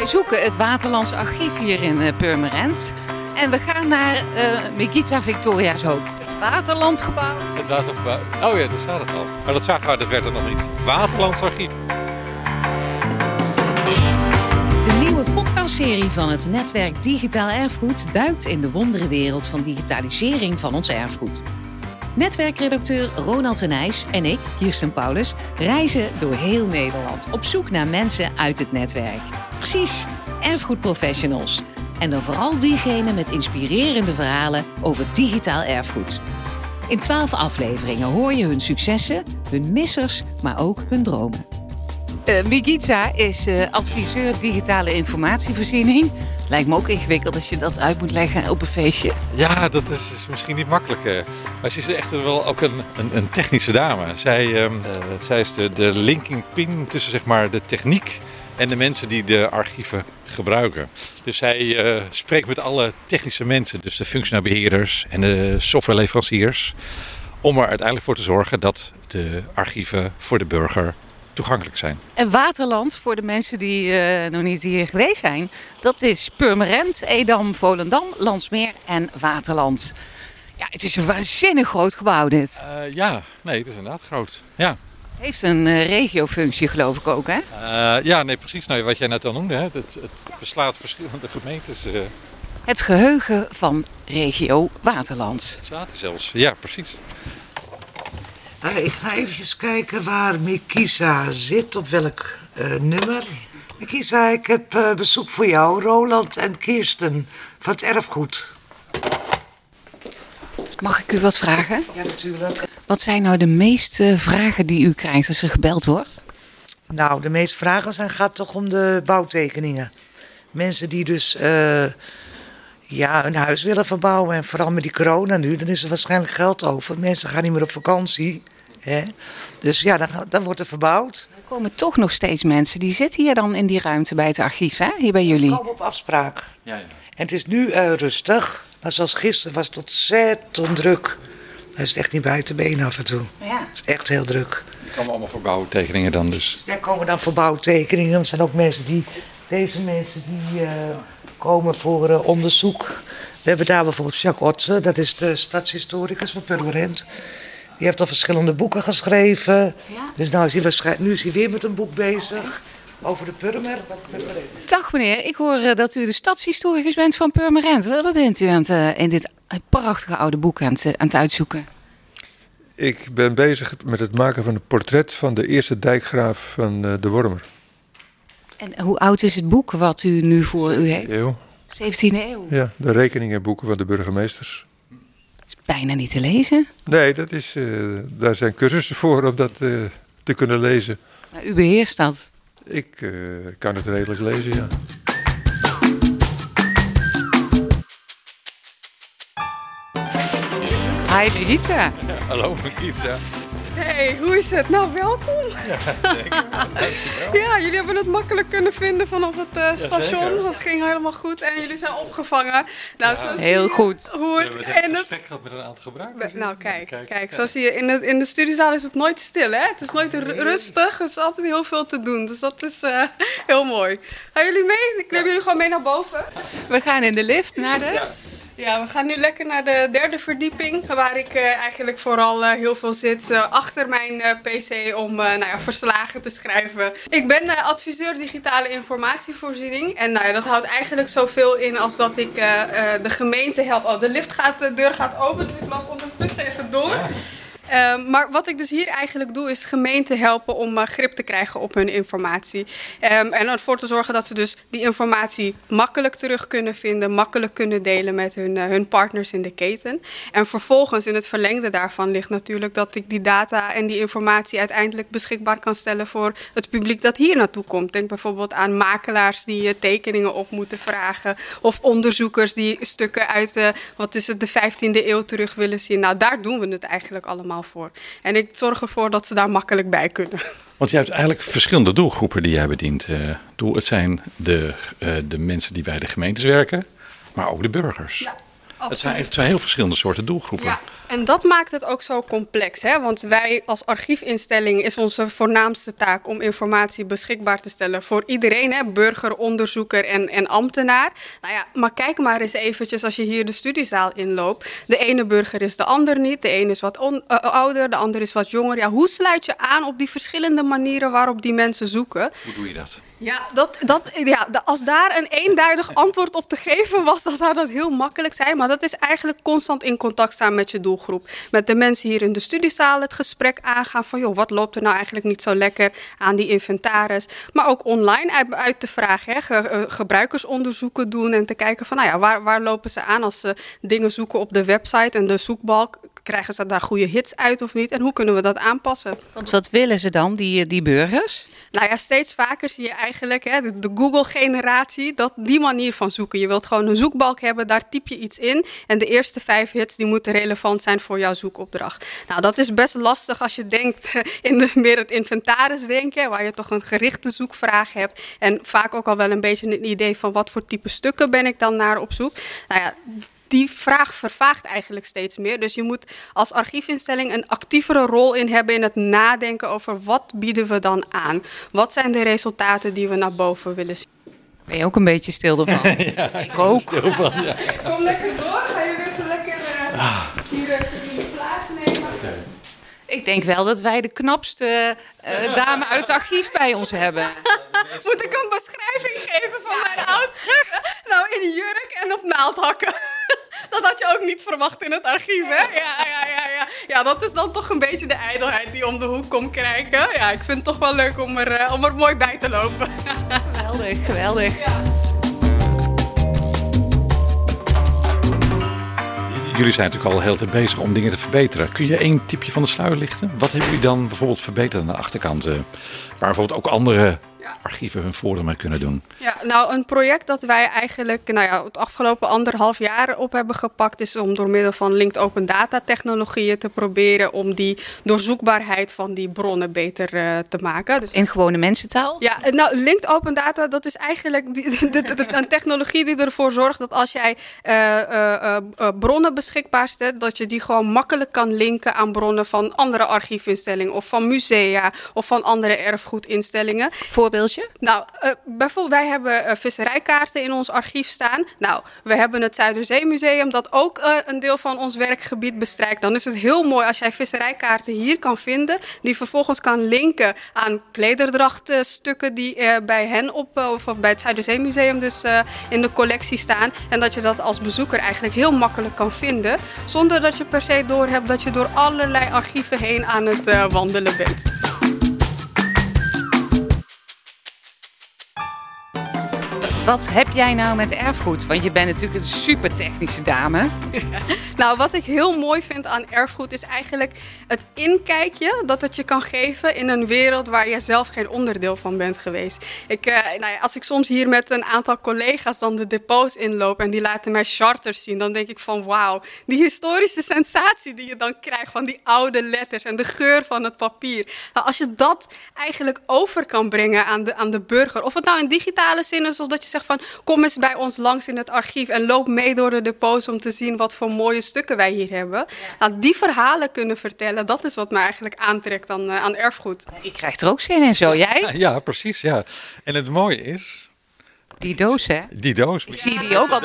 Wij zoeken het Waterlands Archief hier in uh, Purmerend. En we gaan naar uh, Mikita Victoria's Hoop. Het Waterlandgebouw. Het Watergebouw. Oh ja, daar staat het al. Maar dat zagen we, dat werd er nog niet. Waterlands Archief. De nieuwe podcastserie van het netwerk Digitaal Erfgoed duikt in de wonderenwereld van digitalisering van ons erfgoed. Netwerkredacteur Ronald Tenijs en ik, Kirsten Paulus, reizen door heel Nederland op zoek naar mensen uit het netwerk. Precies, erfgoedprofessionals. En dan vooral diegenen met inspirerende verhalen over digitaal erfgoed. In twaalf afleveringen hoor je hun successen, hun missers, maar ook hun dromen. Uh, Migitza is uh, adviseur digitale informatievoorziening. Lijkt me ook ingewikkeld als je dat uit moet leggen op een feestje. Ja, dat is, is misschien niet makkelijk. Uh. Maar ze is echt wel ook een, een, een technische dame. Zij, um, zij is de, de linking pin tussen zeg maar, de techniek en de mensen die de archieven gebruiken. Dus zij spreekt met alle technische mensen, dus de functioneelbeheerders en de softwareleveranciers. Om er uiteindelijk voor te zorgen dat de archieven voor de burger toegankelijk zijn. En Waterland, voor de mensen die uh, nog niet hier geweest zijn, dat is Purmerend, Edam, Volendam, Landsmeer en Waterland. Ja, het is een waanzinnig groot gebouw dit. Uh, ja, nee, het is inderdaad groot. Ja. Heeft een uh, regiofunctie geloof ik ook, hè? ja, nee, precies. Nou, wat jij net al noemde, hè? Het, het beslaat verschillende gemeentes. Het geheugen van regio Waterland. Zaten zelfs, ja, precies. Uh, ik ga even kijken waar Mikisa zit, op welk uh, nummer. Mikisa, ik heb uh, bezoek voor jou, Roland en Kirsten van het erfgoed. Mag ik u wat vragen? Ja, natuurlijk. Wat zijn nou de meeste vragen die u krijgt als er gebeld wordt? Nou, de meeste vragen zijn, gaat toch om de bouwtekeningen. Mensen die dus ja, een huis willen verbouwen. En vooral met die corona nu, dan is er waarschijnlijk geld over. Mensen gaan niet meer op vakantie. Hè? Dus ja, dan, dan wordt er verbouwd. Er komen toch nog steeds mensen. Die zitten hier dan in die ruimte bij het archief, hè? hier bij jullie. We komen op afspraak. Ja, ja. En het is nu uh, rustig. Maar zoals gisteren was het ontzettend druk. Hij is echt niet buiten benen af en toe. Ja. Het is echt heel druk. Er komen allemaal verbouwtekeningen dan dus? Ja, komen dan verbouwtekeningen. Er zijn ook mensen die... Deze mensen die... Uh, komen voor uh, onderzoek. We hebben daar bijvoorbeeld Jacques Otze, dat is de stadshistoricus van Purmerend. Die heeft al verschillende boeken geschreven. Ja? Dus nou is hij nu is hij weer met een boek bezig. over de Purmerend. Dag meneer, ik hoor uh, dat u de stadshistoricus bent van Purmerend. Wat bent u aan het, in dit prachtige oude boek aan het, aan het uitzoeken? Ik ben bezig met het maken van een portret van de eerste dijkgraaf van de Wormer. En hoe oud is het boek wat u nu voor u heeft? Eeuw. 17e eeuw. Ja, de rekeningenboeken van de burgemeesters. Dat is bijna niet te lezen. Nee, dat is, uh, daar zijn cursussen voor om dat uh, te kunnen lezen. Maar u beheerst dat? Ik uh, kan het redelijk lezen, ja. Hi Brigitte. hallo Brigitte. Hey, hoe is het? Nou, welkom. Ja, zeker. ja, jullie hebben het makkelijk kunnen vinden vanaf het uh, station. Ja, dat ging helemaal goed en jullie zijn opgevangen. Nou, ja, heel goed. Hoe het, we hebben en het gehad met een aantal gebruikers. Nou, kijk, kijk, kijk, Zo zie je, in de, in de studiezaal is het nooit stil, hè? Het is nooit rustig. Er is altijd heel veel te doen. Dus dat is uh, heel mooi. Gaan jullie mee? Ik neem jullie gewoon mee naar boven. We gaan in de lift naar de... Ja, we gaan nu lekker naar de derde verdieping, waar ik uh, eigenlijk vooral uh, heel veel zit uh, achter mijn PC om nou ja, verslagen te schrijven. Ik ben adviseur digitale informatievoorziening en nou dat houdt eigenlijk zoveel in als dat ik de gemeente help. Oh, de lift gaat, de deur gaat open, dus ik loop ondertussen even door. Um, maar wat ik dus hier eigenlijk doe, is gemeenten helpen om uh, grip te krijgen op hun informatie. Um, en ervoor te zorgen dat ze dus die informatie makkelijk terug kunnen vinden, makkelijk kunnen delen met hun, uh, hun partners in de keten. En vervolgens in het verlengde daarvan ligt natuurlijk dat ik die data en die informatie uiteindelijk beschikbaar kan stellen voor het publiek dat hier naartoe komt. Denk bijvoorbeeld aan makelaars die uh, tekeningen op moeten vragen, of onderzoekers die stukken uit de, wat is het, de 15e eeuw terug willen zien. Nou, daar doen we het eigenlijk allemaal voor. En ik zorg ervoor dat ze daar makkelijk bij kunnen. Want je hebt eigenlijk verschillende doelgroepen die jij bedient. Uh, het zijn de, uh, de mensen die bij de gemeentes werken, maar ook de burgers. Ja. Het zijn, het zijn heel verschillende soorten doelgroepen. Ja, en dat maakt het ook zo complex. Hè? Want wij als archiefinstelling is onze voornaamste taak om informatie beschikbaar te stellen voor iedereen. Hè? Burger, onderzoeker en, en ambtenaar. Nou ja, maar kijk maar eens eventjes als je hier de studiezaal inloopt. De ene burger is de ander niet. De ene is wat on, uh, ouder, de ander is wat jonger. Ja, hoe sluit je aan op die verschillende manieren waarop die mensen zoeken? Hoe doe je dat? Ja, dat, dat, ja, als daar een eenduidig antwoord op te geven was, dan zou dat heel makkelijk zijn. Maar dat is eigenlijk constant in contact staan met je doelgroep. Met de mensen hier in de studiezaal het gesprek aangaan van, joh, wat loopt er nou eigenlijk niet zo lekker aan die inventaris? Maar ook online uit, uit te vragen, hè, ge, gebruikersonderzoeken doen en te kijken van, nou ja, waar, waar lopen ze aan als ze dingen zoeken op de website en de zoekbalk? Krijgen ze daar goede hits uit of niet? En hoe kunnen we dat aanpassen? Want wat willen ze dan, die, die burgers? Nou ja, steeds vaker zie je eigenlijk hè, de, de Google-generatie, dat die manier van zoeken. Je wilt gewoon een zoekbalk hebben, daar typ je iets in. En de eerste vijf hits die moeten relevant zijn voor jouw zoekopdracht. Nou, dat is best lastig als je denkt in de, meer het inventaris denken, waar je toch een gerichte zoekvraag hebt. En vaak ook al wel een beetje een idee van wat voor type stukken ben ik dan naar op zoek. Nou ja, die vraag vervaagt eigenlijk steeds meer. Dus je moet als archiefinstelling een actievere rol in hebben in het nadenken over wat bieden we dan aan? Wat zijn de resultaten die we naar boven willen zien? Ben je ook een beetje stil ervan? ja, ik ook. Stil van, ja. Kom lekker door. Ga je weer lekker uh, hier uh, de plaats nemen? Ik denk wel dat wij de knapste uh, dame uit het archief bij ons hebben. Moet ik een beschrijving geven van mijn outfit? Nou, in jurk en op naaldhakken. Dat had je ook niet verwacht in het archief, hè? Ja, ja, ja, ja. Ja, dat is dan toch een beetje de ijdelheid die om de hoek komt kijken. Ja, ik vind het toch wel leuk om er, uh, om er mooi bij te lopen. Geweldig, geweldig. Jullie zijn natuurlijk al de hele tijd bezig om dingen te verbeteren. Kun je één tipje van de sluier lichten? Wat hebben jullie dan bijvoorbeeld verbeterd aan de achterkant? Uh, waar bijvoorbeeld ook andere ja. archieven hun voordeel mee kunnen doen. Ja, nou een project dat wij eigenlijk nou ja, het afgelopen anderhalf jaar op hebben gepakt is om door middel van linked open data technologieën te proberen om die doorzoekbaarheid van die bronnen beter uh, te maken. Dus in gewone mensentaal? Ja, nou linked open data dat is eigenlijk die, de, de, de, een technologie die ervoor zorgt dat als jij uh, uh, bronnen beschikbaar stelt, dat je die gewoon makkelijk kan linken aan bronnen van andere archiefinstellingen of van musea of van andere erfgoedinstellingen. Voor Nou, uh, bijvoorbeeld wij hebben uh, visserijkaarten in ons archief staan. Nou, we hebben het Zuiderzeemuseum dat ook uh, een deel van ons werkgebied bestrijkt. Dan is het heel mooi als jij visserijkaarten hier kan vinden, die vervolgens kan linken aan klederdrachtstukken die bij hen op, of bij het Zuiderzeemuseum dus in de collectie staan. En dat je dat als bezoeker eigenlijk heel makkelijk kan vinden, zonder dat je per se doorhebt dat je door allerlei archieven heen aan het wandelen bent. Wat heb jij nou met erfgoed? Want je bent natuurlijk een super technische dame. nou, wat ik heel mooi vind aan erfgoed is eigenlijk het inkijkje dat het je kan geven in een wereld waar je zelf geen onderdeel van bent geweest. Ik, uh, nou ja, als ik soms hier met een aantal collega's dan de depots inloop en die laten mij charters zien, dan denk ik van wauw, die historische sensatie die je dan krijgt van die oude letters en de geur van het papier. Nou, als je dat eigenlijk over kan brengen aan de, aan de burger, of het nou in digitale zin is of dat je zegt van kom eens bij ons langs in het archief en loop mee door de depots om te zien wat voor mooie stukken wij hier hebben. Ja. Nou, die verhalen kunnen vertellen, dat is wat me eigenlijk aantrekt aan, uh, aan erfgoed. Ik krijg er ook zin in, zo jij? Ja, ja, precies. Ja. En het mooie is, die doos, hè? Die doos. Ik zie die ook al.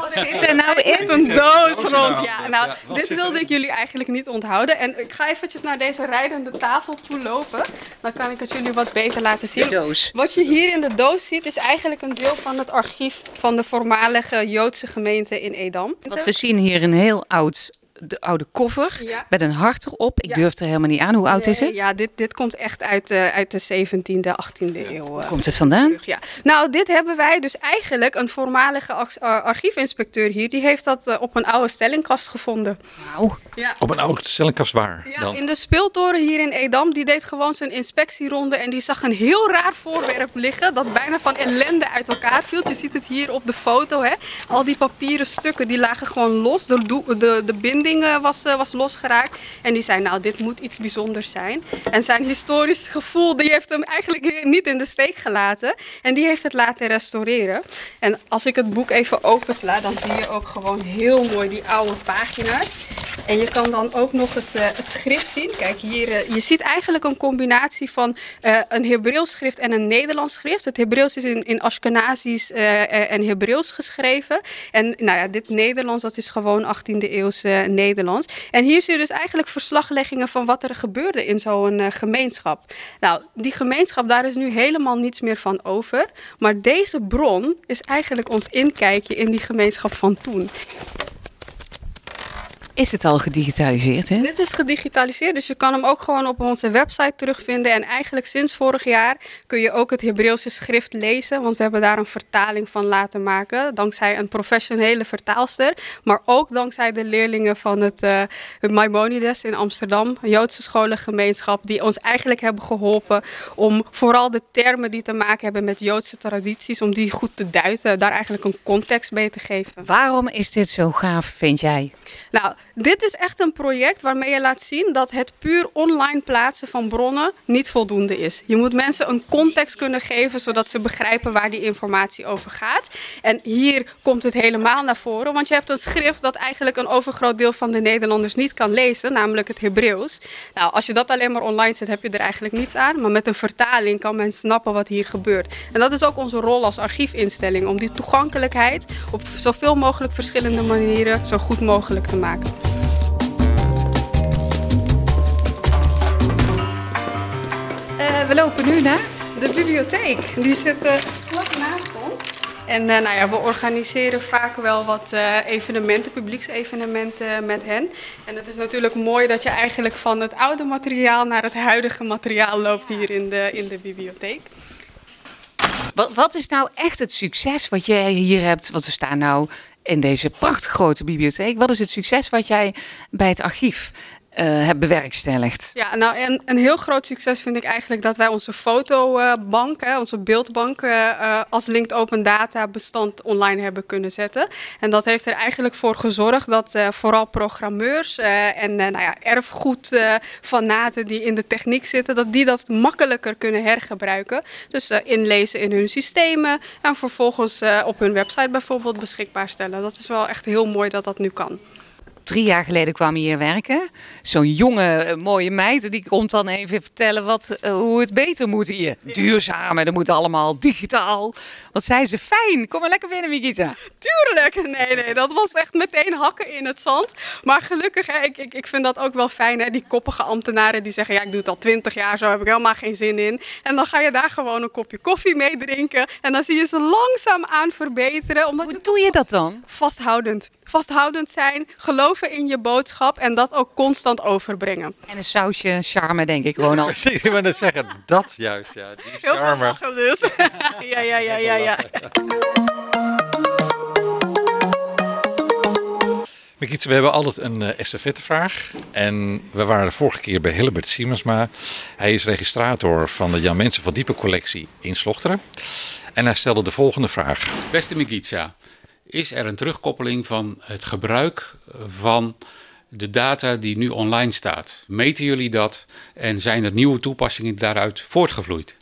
Wat zit er nou in? Een doos rond. Ja, nou, dit wilde ik jullie eigenlijk niet onthouden. En ik ga eventjes naar deze rijdende tafel toe lopen. Dan kan ik het jullie wat beter laten zien. De doos. Wat je hier in de doos ziet, is eigenlijk een deel van het archief van de voormalige Joodse gemeente in Edam. Want we zien hier een heel oud de oude koffer ja. met een hart erop. Ik ja. durf er helemaal niet aan. Hoe oud nee, is het? Ja, dit, dit komt echt uit, uh, uit de 17e, 18e eeuw. Waar komt het vandaan? Terug, ja. Nou, dit hebben wij dus eigenlijk, een voormalige archiefinspecteur hier, die heeft dat uh, op een oude stellingkast gevonden. Wauw. Ja. Op een oude stellingkast waar? Ja, dan? in de speeltoren hier in Edam. Die deed gewoon zijn inspectieronde en die zag een heel raar voorwerp liggen dat bijna van ellende uit elkaar viel. Je ziet het hier op de foto, hè. Al die papieren stukken, die lagen gewoon los. De, de, de binding was, was losgeraakt. En die zei, nou, dit moet iets bijzonders zijn. En zijn historisch gevoel, die heeft hem eigenlijk niet in de steek gelaten. En die heeft het laten restaureren. En als ik het boek even opensla, dan zie je ook gewoon heel mooi die oude pagina's. En je kan dan ook nog het, uh, het schrift zien. Kijk, hier, uh, je ziet eigenlijk een combinatie van uh, een Hebreeuws schrift en een Nederlands schrift. Het Hebreeuws is in, in Ashkenazisch en Hebreeuws geschreven. En nou ja, dit Nederlands, dat is gewoon 18e eeuws Nederlands. En hier zie je dus eigenlijk verslagleggingen van wat er gebeurde in zo'n gemeenschap. Nou, die gemeenschap, daar is nu helemaal niets meer van over. Maar deze bron is eigenlijk ons inkijkje in die gemeenschap van toen. Is het al gedigitaliseerd? Hè? Dit is gedigitaliseerd, dus je kan hem ook gewoon op onze website terugvinden. En eigenlijk sinds vorig jaar kun je ook het Hebreeuwse schrift lezen, want we hebben daar een vertaling van laten maken. Dankzij een professionele vertaalster, maar ook dankzij de leerlingen van het, uh, Maimonides in Amsterdam, een Joodse scholengemeenschap, die ons eigenlijk hebben geholpen om vooral de termen die te maken hebben met Joodse tradities, om die goed te duiden, daar eigenlijk een context mee te geven. Waarom is dit zo gaaf, vind jij? Nou, dit is echt een project waarmee je laat zien dat het puur online plaatsen van bronnen niet voldoende is. Je moet mensen een context kunnen geven zodat ze begrijpen waar die informatie over gaat. En hier komt het helemaal naar voren, want je hebt een schrift dat eigenlijk een overgroot deel van de Nederlanders niet kan lezen, namelijk het Hebreeuws. Nou, als je dat alleen maar online zet, heb je er eigenlijk niets aan. Maar met een vertaling kan men snappen wat hier gebeurt. En dat is ook onze rol als archiefinstelling, om die toegankelijkheid op zoveel mogelijk verschillende manieren zo goed mogelijk te maken. We lopen nu naar de bibliotheek. Die zit uh, vlak naast ons. En uh, nou ja, we organiseren vaak wel wat evenementen, publieksevenementen met hen. En het is natuurlijk mooi dat je eigenlijk van het oude materiaal naar het huidige materiaal loopt hier in de, in de bibliotheek. Wat, wat is nou echt het succes wat jij hier hebt? Want we staan nou in deze prachtige grote bibliotheek. Wat is het succes wat jij bij het archief uh, heb bewerkstelligd? Ja, nou, een, een heel groot succes vind ik eigenlijk dat wij onze fotobank, uh, onze beeldbank, uh, als linked open data bestand online hebben kunnen zetten. En dat heeft er eigenlijk voor gezorgd dat vooral programmeurs en nou ja, erfgoedfanaten die in de techniek zitten, dat die dat makkelijker kunnen hergebruiken. Dus inlezen in hun systemen en vervolgens op hun website bijvoorbeeld beschikbaar stellen. Dat is wel echt heel mooi dat dat nu kan drie jaar geleden kwam hier werken. Zo'n jonge, eh, mooie meid, die komt dan even vertellen wat, uh, hoe het beter moet hier. Duurzaam, dat moet allemaal digitaal. Wat zei ze, fijn, kom maar lekker binnen, Mikita. Tuurlijk, nee, nee, dat was echt meteen hakken in het zand. Maar gelukkig, hè, ik, ik, ik vind dat ook wel fijn, hè, die koppige ambtenaren die zeggen, ja, ik doe het al twintig jaar, zo heb ik helemaal geen zin in. En dan ga je daar gewoon een kopje koffie mee drinken. En dan zie je ze langzaam aan verbeteren. Omdat hoe doe je dat dan? Vasthoudend. Vasthoudend zijn, geloven in je boodschap en dat ook constant overbrengen. En een sausje charme, denk ik, Ronald. Precies, ik wil net zeggen, dat juist, ja. Die charme. Heel veel dus. ja, ja, ja, ja, ja. Mikietse, we hebben altijd een uh, estafettevraag. En we waren de vorige keer bij Hilbert Siemensma. Hij is registrator van de Jan Mensen van Diepe collectie in Slochteren. En hij stelde de volgende vraag. Beste Mikitsa, is er een terugkoppeling van het gebruik van de data die nu online staat. Meten jullie dat en zijn er nieuwe toepassingen daaruit voortgevloeid?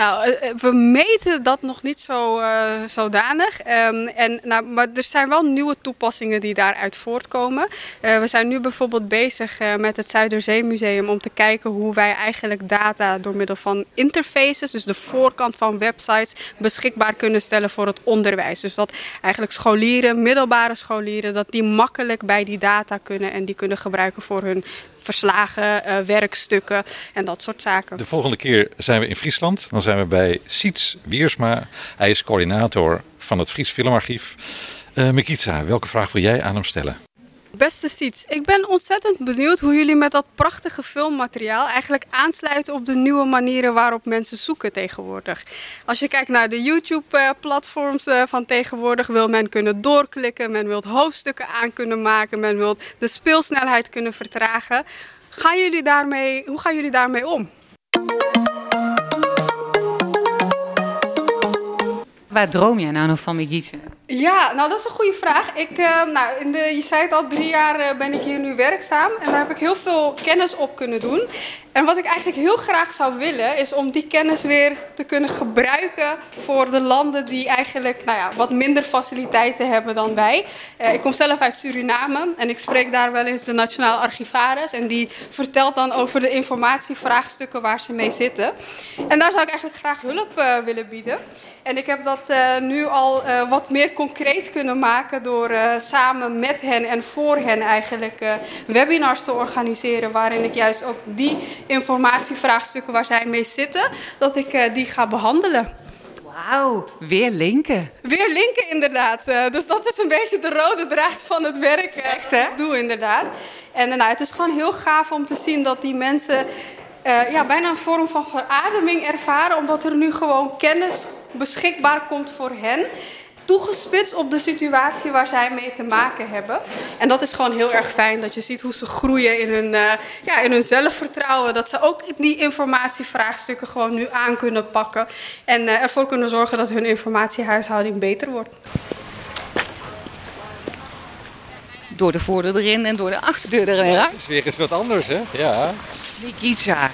Nou, eh, eh, we meten dat nog niet zo uh, zodanig. Um, en, nou, maar er zijn wel nieuwe toepassingen die daaruit voortkomen. We zijn nu bijvoorbeeld bezig met het Zuiderzeemuseum om te kijken hoe wij eigenlijk data door middel van interfaces, dus de voorkant van websites, beschikbaar kunnen stellen voor het onderwijs. Dus dat eigenlijk scholieren, middelbare scholieren, dat die makkelijk bij die data kunnen en die kunnen gebruiken voor hun verslagen, uh, werkstukken en dat soort zaken. De volgende keer zijn we in Friesland. Dan zijn we bij Siets Wiersma. Hij is coördinator van het Fries Filmarchief. Uh, Mikitsa, welke vraag wil jij aan hem stellen? Beste Siets, ik ben ontzettend benieuwd hoe jullie met dat prachtige filmmateriaal eigenlijk aansluiten op de nieuwe manieren waarop mensen zoeken tegenwoordig. Als je kijkt naar de YouTube-platforms eh, van tegenwoordig, wil men kunnen doorklikken, men wil hoofdstukken aan kunnen maken, men wil de speelsnelheid kunnen vertragen. Gaan jullie daarmee, hoe gaan jullie daarmee om? Waar droom jij nou nog van, Migietje? Ja, nou dat is een goede vraag. Ik, uh, nou, in de, je zei het al, drie jaar uh, ben ik hier nu werkzaam. En daar heb ik heel veel kennis op kunnen doen. En wat ik eigenlijk heel graag zou willen, is om die kennis weer te kunnen gebruiken voor de landen die eigenlijk nou ja, wat minder faciliteiten hebben dan wij. Uh, ik kom zelf uit Suriname en ik spreek daar wel eens de Nationaal Archivaris. En die vertelt dan over de informatievraagstukken waar ze mee zitten. En daar zou ik eigenlijk graag hulp willen bieden. En ik heb dat nu al wat meer concreet kunnen maken door uh, samen met hen en voor hen eigenlijk uh, webinars te organiseren waarin ik juist ook die informatievraagstukken waar zij mee zitten, dat ik uh, die ga behandelen. Wauw, weer linken. Weer linken inderdaad. dus dat is een beetje de rode draad van het werk. Echt hè? doe inderdaad. En nou, het is gewoon heel gaaf om te zien dat die mensen uh, ja, bijna een vorm van verademing ervaren, omdat er nu gewoon kennis beschikbaar komt voor hen toegespitst op de situatie waar zij mee te maken hebben. En dat is gewoon heel erg fijn dat je ziet hoe ze groeien in hun, uh, ja, in hun zelfvertrouwen. Dat ze ook die informatievraagstukken gewoon nu aan kunnen pakken. En uh, ervoor kunnen zorgen dat hun informatiehuishouding beter wordt. Door de voordeur erin en door de achterdeur erin. Dat is weer eens wat anders, hè? Ja. Mikitsa.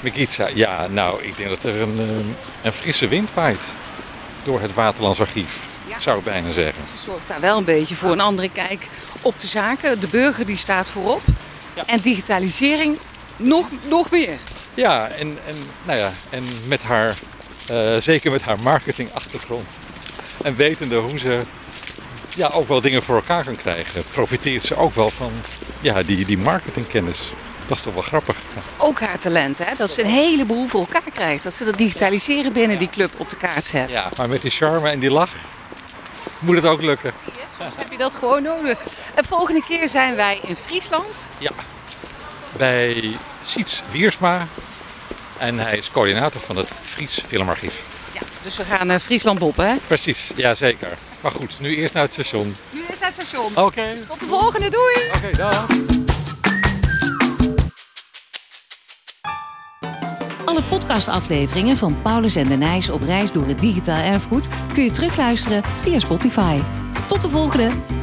Mikitsa, ja, nou, ik denk dat er een, een frisse wind waait door het Waterlands Archief ja. zou ik bijna zeggen. Ze zorgt daar wel een beetje voor een andere kijk op de zaken. De burger die staat voorop. Ja. En digitalisering nog, nog meer. Ja, en, en, nou ja, en met haar, uh, zeker met haar marketingachtergrond. En wetende hoe ze ja, ook wel dingen voor elkaar kan krijgen, profiteert ze ook wel van ja, die, die marketingkennis. Dat is toch wel grappig. Dat is ook haar talent, hè? Dat ze een heleboel voor elkaar krijgt. Dat ze dat digitaliseren binnen die club op de kaart zet. Ja, maar met die charme en die lach moet het ook lukken. Yes, soms heb je dat gewoon nodig. En volgende keer zijn wij in Friesland. Ja, bij Siets Wiersma. En hij is coördinator van het Fries Filmarchief. Ja, dus we gaan naar Friesland Bob, hè? Precies, ja zeker. Maar goed, nu eerst naar het station. Nu eerst naar het station. Oké. Okay. Tot de volgende, doei! Oké, okay, dag. Alle podcastafleveringen van Paulus en de Nijs op reis door het digitaal erfgoed kun je terugluisteren via Spotify. Tot de volgende!